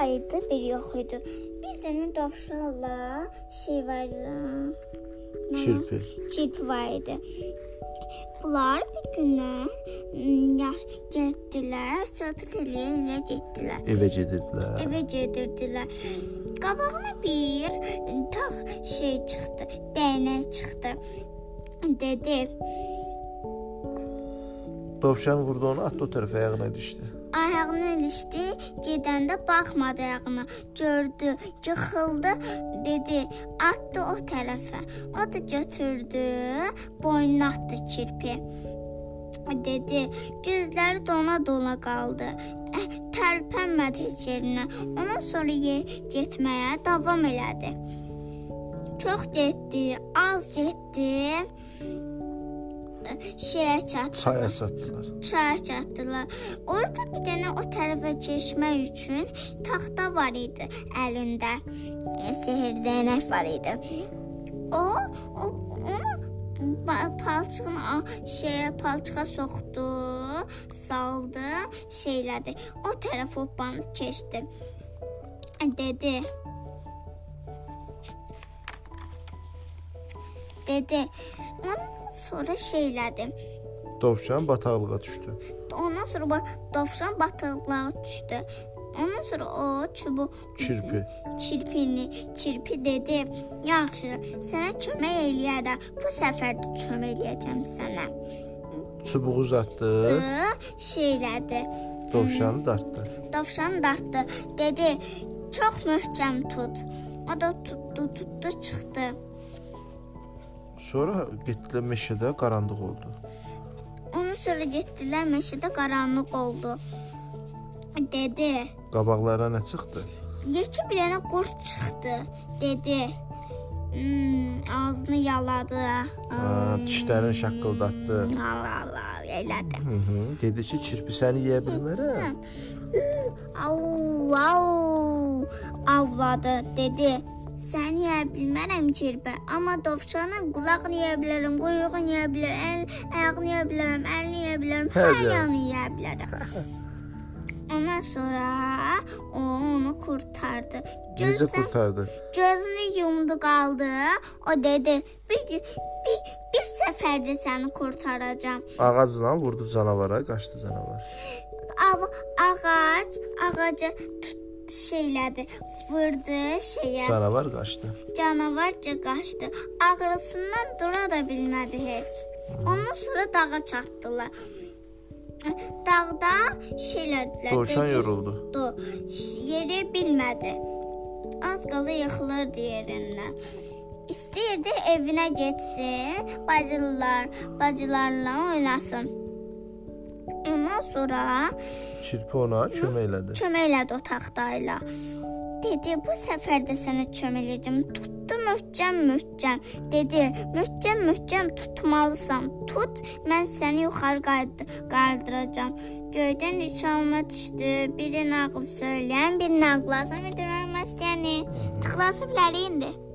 var idi, bir yox idi. Bir dənə dovşanla şey var idi. nə? Çirpi. Çirpi var idi. Bunlar bir gündən yaş getdilər, söhbət eləyə-eləyə getdilər. Evə gedirdilər. Evə gedirdilər. Qabağına bir tax şey çıxdı, dəyənək çıxdı. Dedi, Dovşan vurdu onu, atdı o tərəfə ayağına ilişdi. Ayağına ilişdi, gedəndə baxmadı ayağına. Gördü, yıxıldı, dedi, atdı o tərəfə. O da götürdü, boynuna atdı kirpi. Dedi, gözləri dona-dona qaldı. Eh, tərpənmədi heç yerinə. Ondan sonra ye getməyə davam elədi. Çox getdi, az getdi. Şeyə çatdı. Çaya çatdılar. çaya çatdılar. Orada bir dənə o tərəfə keçmək üçün taxta var idi əlində. E, Sehr dəyənək var idi. O, o palçığını a- şeyə palçığa soxdu, saldı, şeylədi. O tərəf hoppandı, keçdi. Dedi. Dedi. Ondan sonra şeylədi. Dovşan bataqlığa düşdü. Ondan sonra dovşan bataqlığa düşdü. Ondan sonra o çubuq Çirpi. çirpini, çirpi dedi: "Yaxşı, sənə kömək eləyərəm. Bu səfər də kömək eləyəcəm sənə." Çubuğu uzatdı, Dı, şeylədi. dovşanı dartdı. Dovşan dartdı. Dedi: "Çox möhkəm tut." O da tutdu, tutdu, çıxdı. Sonra getdilər meşədə qaranlıq oldu. Ondan sonra getdilər meşədə qaranlıq oldu. Dedi: Qabaqlarına nə çıxdı? Yekə bir dənə qurd çıxdı. Dedi. Hmm, ağzını yaladı. Ha, dişlərini şaqqıldatdı. Allah Allah elədi. Hı -hı. Dedi ki, çirpi səni yeyə bilmərəm. Au, au. Avladı. Dedi. Sən yeyə bilmərəm kirpə, amma dovşanın qulağını yeyə bilərəm, quyruğunu yeyə bilərəm, əl, ayağını yeyə bilərəm, əlini yeyə bilərəm, Hər hər yer. yanı yeyə bilərəm. Ondan sonra o onu qurtardı. Necə Gözlə- qurtardı? Gözünü yumdu qaldı. O dedi: "Bir bir bir səfərdə səni qurtaracağam." Ağacla vurdu canavara, qaçdı canavar. Av ağac ağaca tut şeylədi, vurdu şeyə. Canavar qaçdı. Canavarca qaçdı. Ağrısından dura da bilmədi heç. Ondan sonra dağa çatdılar. Dağda şeylədilər. Dovşan yoruldu. Du, yeri bilmədi. Az qala yıxılırdı yerindən. İstəyirdi evinə getsin, bacılar, bacılarla oynasın. Sonra Çirpi ona kömək elədi. kömək elədi o taxtayla. Dedi, bu səfər də sənə kömək eləyəcəm. Tutdu möhkəm, möhkəm. Dedi, möhkəm, möhkəm tutmalısan. Tut, mən səni yuxarı qaldıracağam. Göydən üç alma düşdü. Biri nağıl söyləyən, biri nağıl yazan, biri istəyəni. Tıxlası bilərik indi.